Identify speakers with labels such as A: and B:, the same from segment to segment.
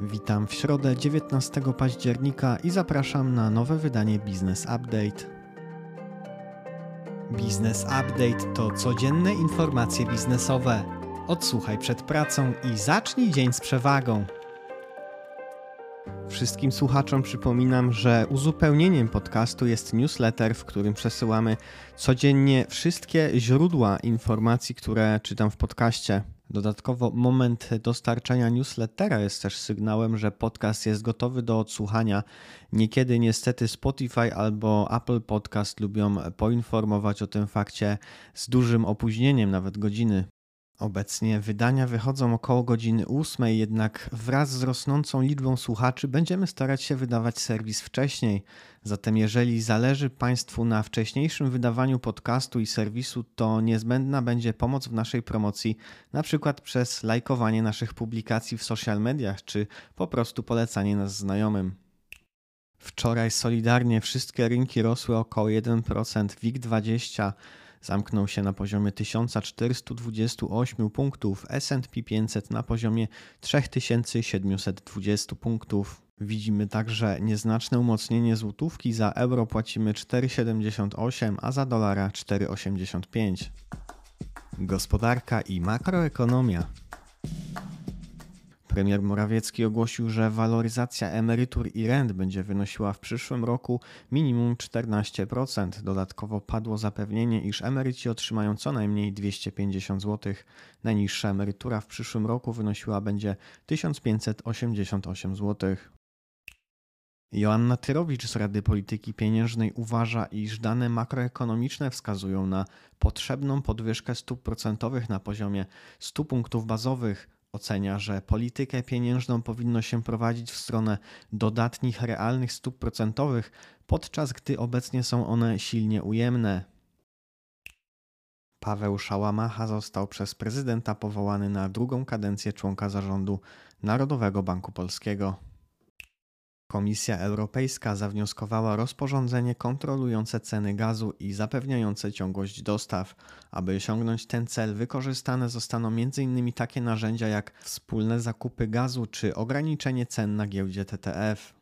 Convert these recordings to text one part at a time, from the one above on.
A: Witam w środę 19 października i zapraszam na nowe wydanie Business Update. Business Update to codzienne informacje biznesowe. Odsłuchaj przed pracą i zacznij dzień z przewagą. Wszystkim słuchaczom przypominam, że uzupełnieniem podcastu jest newsletter, w którym przesyłamy codziennie wszystkie źródła informacji, które czytam w podcaście. Dodatkowo moment dostarczania newslettera jest też sygnałem, że podcast jest gotowy do odsłuchania. Niekiedy niestety Spotify albo Apple Podcast lubią poinformować o tym fakcie z dużym opóźnieniem, nawet godziny. Obecnie wydania wychodzą około godziny 8, jednak wraz z rosnącą liczbą słuchaczy będziemy starać się wydawać serwis wcześniej. Zatem jeżeli zależy Państwu na wcześniejszym wydawaniu podcastu i serwisu, to niezbędna będzie pomoc w naszej promocji, na przykład przez lajkowanie naszych publikacji w social mediach, czy po prostu polecanie nas znajomym. Wczoraj solidarnie wszystkie rynki rosły około 1%, WIG20 zamknął się na poziomie 1428 punktów, S&P 500 na poziomie 3720 punktów. Widzimy także nieznaczne umocnienie złotówki, za euro płacimy 4,78, a za dolara 4,85. Gospodarka i makroekonomia. Premier Morawiecki ogłosił, że waloryzacja emerytur i rent będzie wynosiła w przyszłym roku minimum 14%. Dodatkowo padło zapewnienie, iż emeryci otrzymają co najmniej 250 zł. Najniższa emerytura w przyszłym roku wynosiła będzie 1588 zł. Joanna Tyrowicz z Rady Polityki Pieniężnej uważa, iż dane makroekonomiczne wskazują na potrzebną podwyżkę stóp procentowych na poziomie 100 punktów bazowych ocenia, że politykę pieniężną powinno się prowadzić w stronę dodatnich realnych stóp procentowych, podczas gdy obecnie są one silnie ujemne. Paweł Szałamacha został przez prezydenta powołany na drugą kadencję członka zarządu Narodowego Banku Polskiego. Komisja Europejska zawnioskowała rozporządzenie kontrolujące ceny gazu i zapewniające ciągłość dostaw. Aby osiągnąć ten cel, wykorzystane zostaną m.in. takie narzędzia jak wspólne zakupy gazu czy ograniczenie cen na giełdzie TTF.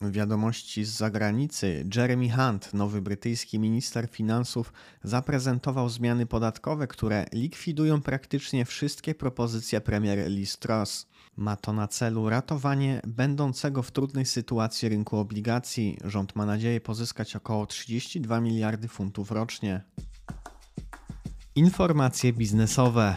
A: Wiadomości z zagranicy. Jeremy Hunt, nowy brytyjski minister finansów, zaprezentował zmiany podatkowe, które likwidują praktycznie wszystkie propozycje premier Liz Truss. Ma to na celu ratowanie będącego w trudnej sytuacji rynku obligacji. Rząd ma nadzieję pozyskać około 32 miliardy funtów rocznie. Informacje biznesowe.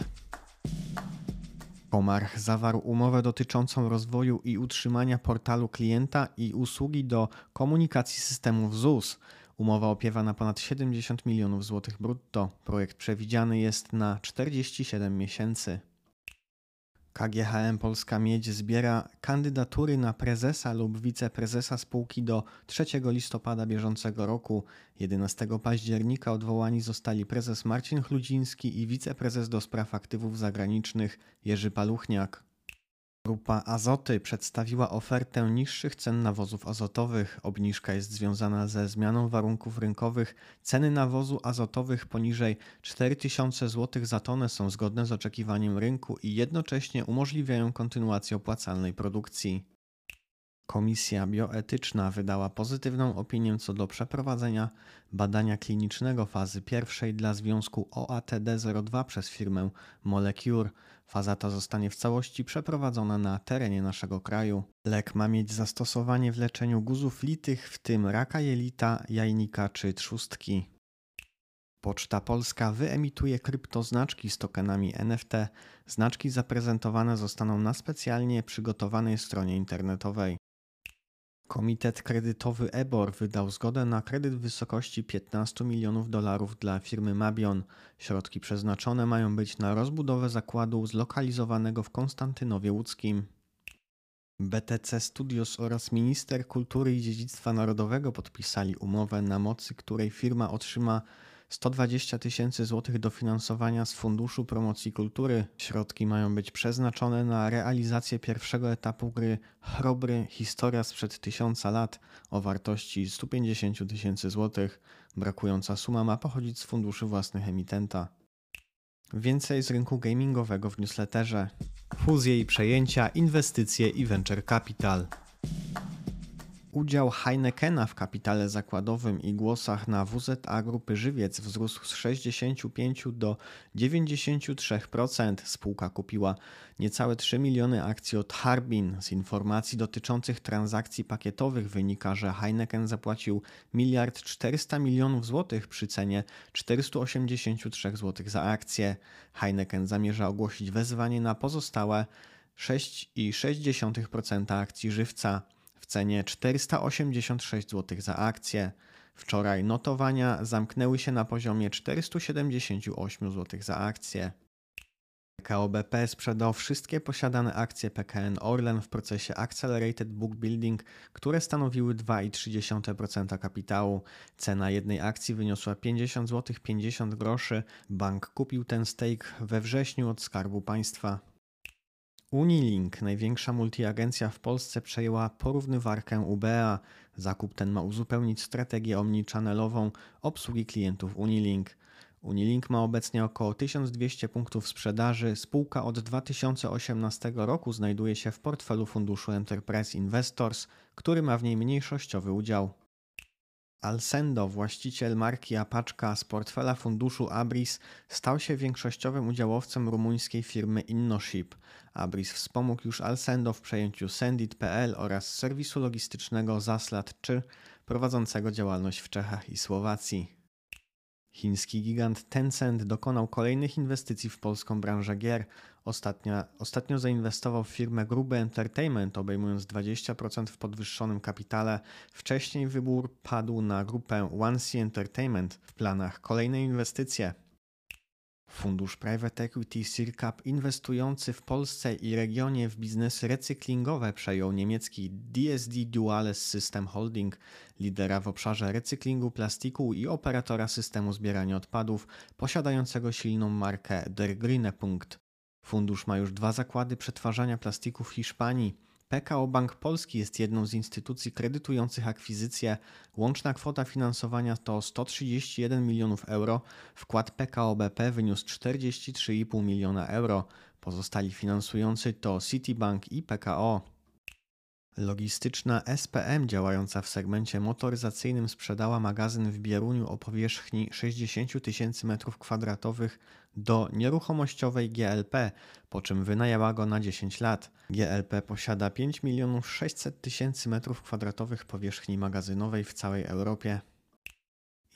A: Komarch zawarł umowę dotyczącą rozwoju i utrzymania portalu klienta i usługi do komunikacji systemów ZUS. Umowa opiewa na ponad 70 milionów złotych brutto. Projekt przewidziany jest na 47 miesięcy. KGHM Polska Miedź zbiera kandydatury na prezesa lub wiceprezesa spółki do 3 listopada bieżącego roku. 11 października odwołani zostali prezes Marcin Chludziński i wiceprezes do spraw aktywów zagranicznych Jerzy Paluchniak. Grupa Azoty przedstawiła ofertę niższych cen nawozów azotowych. Obniżka jest związana ze zmianą warunków rynkowych. Ceny nawozu azotowych poniżej 4000 zł za tonę są zgodne z oczekiwaniem rynku i jednocześnie umożliwiają kontynuację opłacalnej produkcji. Komisja bioetyczna wydała pozytywną opinię co do przeprowadzenia badania klinicznego fazy pierwszej dla związku OATD02 przez firmę Molecure. Faza ta zostanie w całości przeprowadzona na terenie naszego kraju. Lek ma mieć zastosowanie w leczeniu guzów litych, w tym raka jelita, jajnika czy trzustki. Poczta Polska wyemituje kryptoznaczki z tokenami NFT. Znaczki zaprezentowane zostaną na specjalnie przygotowanej stronie internetowej. Komitet kredytowy EBOR wydał zgodę na kredyt w wysokości 15 milionów dolarów dla firmy Mabion. Środki przeznaczone mają być na rozbudowę zakładu zlokalizowanego w Konstantynowie Łódzkim. BTC Studios oraz minister kultury i dziedzictwa narodowego podpisali umowę, na mocy której firma otrzyma 120 tysięcy złotych dofinansowania z Funduszu Promocji Kultury. Środki mają być przeznaczone na realizację pierwszego etapu gry Chrobry Historia sprzed tysiąca lat o wartości 150 tysięcy złotych. Brakująca suma ma pochodzić z funduszy własnych emitenta. Więcej z rynku gamingowego w newsletterze. Fuzje i przejęcia, inwestycje i venture capital. Udział Heinekena w kapitale zakładowym i głosach na WZA Grupy Żywiec wzrósł z 65 do 93%. Spółka kupiła niecałe 3 miliony akcji od Harbin. Z informacji dotyczących transakcji pakietowych wynika, że Heineken zapłacił 1 400 milionów złotych przy cenie 483 zł za akcję. Heineken zamierza ogłosić wezwanie na pozostałe 6,6% akcji żywca cenie 486 zł za akcję. Wczoraj notowania zamknęły się na poziomie 478 zł za akcję. PKO BP sprzedał wszystkie posiadane akcje PKN Orlen w procesie Accelerated Book Building, które stanowiły 2,3% kapitału. Cena jednej akcji wyniosła 50 zł 50 groszy. Bank kupił ten stake we wrześniu od Skarbu Państwa. Unilink, największa multiagencja w Polsce, przejęła porównywarkę UBA. Zakup ten ma uzupełnić strategię omnichannelową obsługi klientów Unilink. Unilink ma obecnie około 1200 punktów sprzedaży. Spółka od 2018 roku znajduje się w portfelu funduszu Enterprise Investors, który ma w niej mniejszościowy udział. Alsendo, właściciel marki Apaczka z portfela funduszu Abris, stał się większościowym udziałowcem rumuńskiej firmy InnoShip. Abris wspomógł już Alsendo w przejęciu Sendit.pl oraz serwisu logistycznego Zaslat 3, prowadzącego działalność w Czechach i Słowacji. Chiński gigant Tencent dokonał kolejnych inwestycji w polską branżę gier. Ostatnio, ostatnio zainwestował w firmę Gruby Entertainment, obejmując 20% w podwyższonym kapitale. Wcześniej wybór padł na grupę OneSea Entertainment. W planach kolejne inwestycje. Fundusz Private Equity Sircap inwestujący w Polsce i regionie w biznesy recyklingowe przejął niemiecki DSD Duales System Holding, lidera w obszarze recyklingu plastiku i operatora systemu zbierania odpadów, posiadającego silną markę Der Grüne Punkt. Fundusz ma już dwa zakłady przetwarzania plastiku w Hiszpanii. PKO Bank Polski jest jedną z instytucji kredytujących akwizycję. Łączna kwota finansowania to 131 milionów euro. Wkład PKO BP wyniósł 43,5 miliona euro. Pozostali finansujący to Citibank i PKO. Logistyczna SPM działająca w segmencie motoryzacyjnym sprzedała magazyn w Bieruniu o powierzchni 60 tysięcy m2 do nieruchomościowej GLP, po czym wynajęła go na 10 lat. GLP posiada 5 milionów 600 tysięcy m2 powierzchni magazynowej w całej Europie.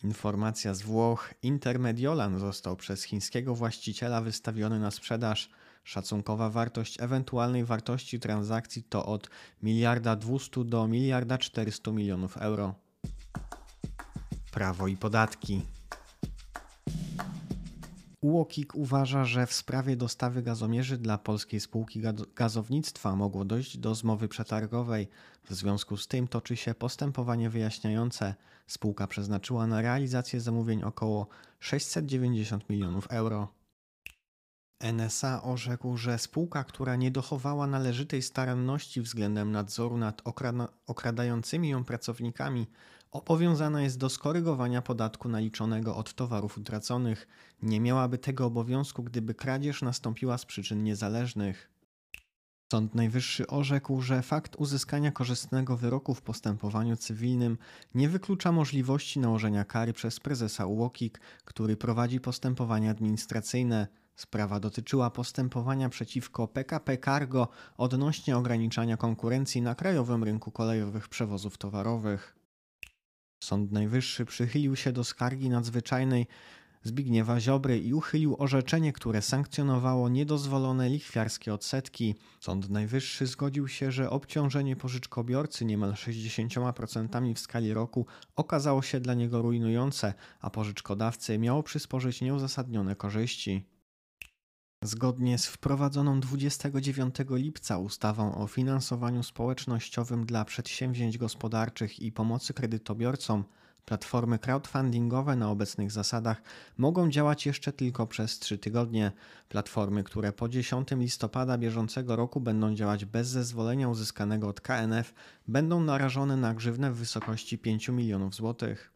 A: Informacja z Włoch. Intermediolan został przez chińskiego właściciela wystawiony na sprzedaż. Szacunkowa wartość ewentualnej wartości transakcji to od miliarda 200 do miliarda 400 milionów euro. Prawo i podatki. UOKiK uważa, że w sprawie dostawy gazomierzy dla polskiej spółki gazownictwa mogło dojść do zmowy przetargowej. W związku z tym toczy się postępowanie wyjaśniające. Spółka przeznaczyła na realizację zamówień około 690 milionów euro. NSA orzekł, że spółka, która nie dochowała należytej staranności względem nadzoru nad okradającymi ją pracownikami, obowiązana jest do skorygowania podatku naliczonego od towarów utraconych. Nie miałaby tego obowiązku, gdyby kradzież nastąpiła z przyczyn niezależnych. Sąd Najwyższy orzekł, że fakt uzyskania korzystnego wyroku w postępowaniu cywilnym nie wyklucza możliwości nałożenia kary przez prezesa UOKiK, który prowadzi postępowania administracyjne. Sprawa dotyczyła postępowania przeciwko PKP Cargo odnośnie ograniczania konkurencji na krajowym rynku kolejowych przewozów towarowych. Sąd Najwyższy przychylił się do skargi nadzwyczajnej Zbigniewa Ziobry i uchylił orzeczenie, które sankcjonowało niedozwolone lichwiarskie odsetki. Sąd Najwyższy zgodził się, że obciążenie pożyczkobiorcy niemal 60% w skali roku okazało się dla niego rujnujące, a pożyczkodawcy miało przysporzyć nieuzasadnione korzyści. Zgodnie z wprowadzoną 29 lipca ustawą o finansowaniu społecznościowym dla przedsięwzięć gospodarczych i pomocy kredytobiorcom, platformy crowdfundingowe na obecnych zasadach mogą działać jeszcze tylko przez 3 tygodnie. Platformy, które po 10 listopada bieżącego roku będą działać bez zezwolenia uzyskanego od KNF, będą narażone na grzywnę w wysokości 5 milionów złotych.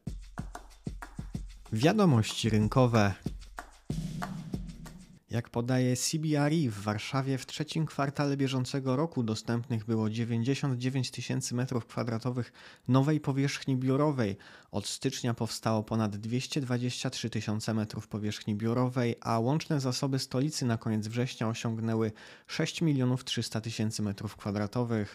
A: Wiadomości rynkowe. Jak podaje CBRE, w Warszawie w trzecim kwartale bieżącego roku dostępnych było 99 tysięcy m2 nowej powierzchni biurowej. Od stycznia powstało ponad 223 tysiące metrów powierzchni biurowej, a łączne zasoby stolicy na koniec września osiągnęły 6 milionów 300 tysięcy m2.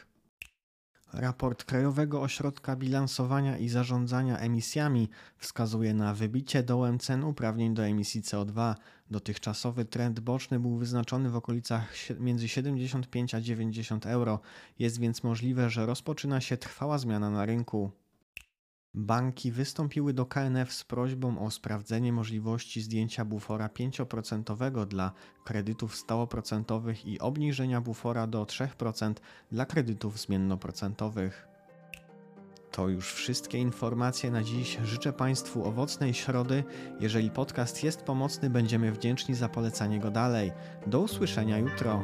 A: Raport Krajowego Ośrodka Bilansowania i Zarządzania Emisjami wskazuje na wybicie dołem cen uprawnień do emisji CO2. Dotychczasowy trend boczny był wyznaczony w okolicach między 75 a 90 euro. Jest więc możliwe, że rozpoczyna się trwała zmiana na rynku. Banki wystąpiły do KNF z prośbą o sprawdzenie możliwości zdjęcia bufora 5% dla kredytów stałoprocentowych i obniżenia bufora do 3% dla kredytów zmiennoprocentowych. To już wszystkie informacje na dziś. Życzę Państwu owocnej środy. Jeżeli podcast jest pomocny, będziemy wdzięczni za polecanie go dalej. Do usłyszenia jutro.